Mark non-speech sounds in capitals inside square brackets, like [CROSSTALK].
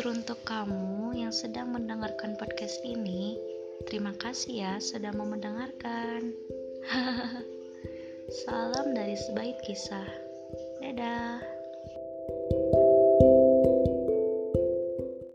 Teruntuk kamu yang sedang mendengarkan podcast ini, terima kasih ya sudah mau mendengarkan. [LAUGHS] Salam dari sebaik kisah. Dadah.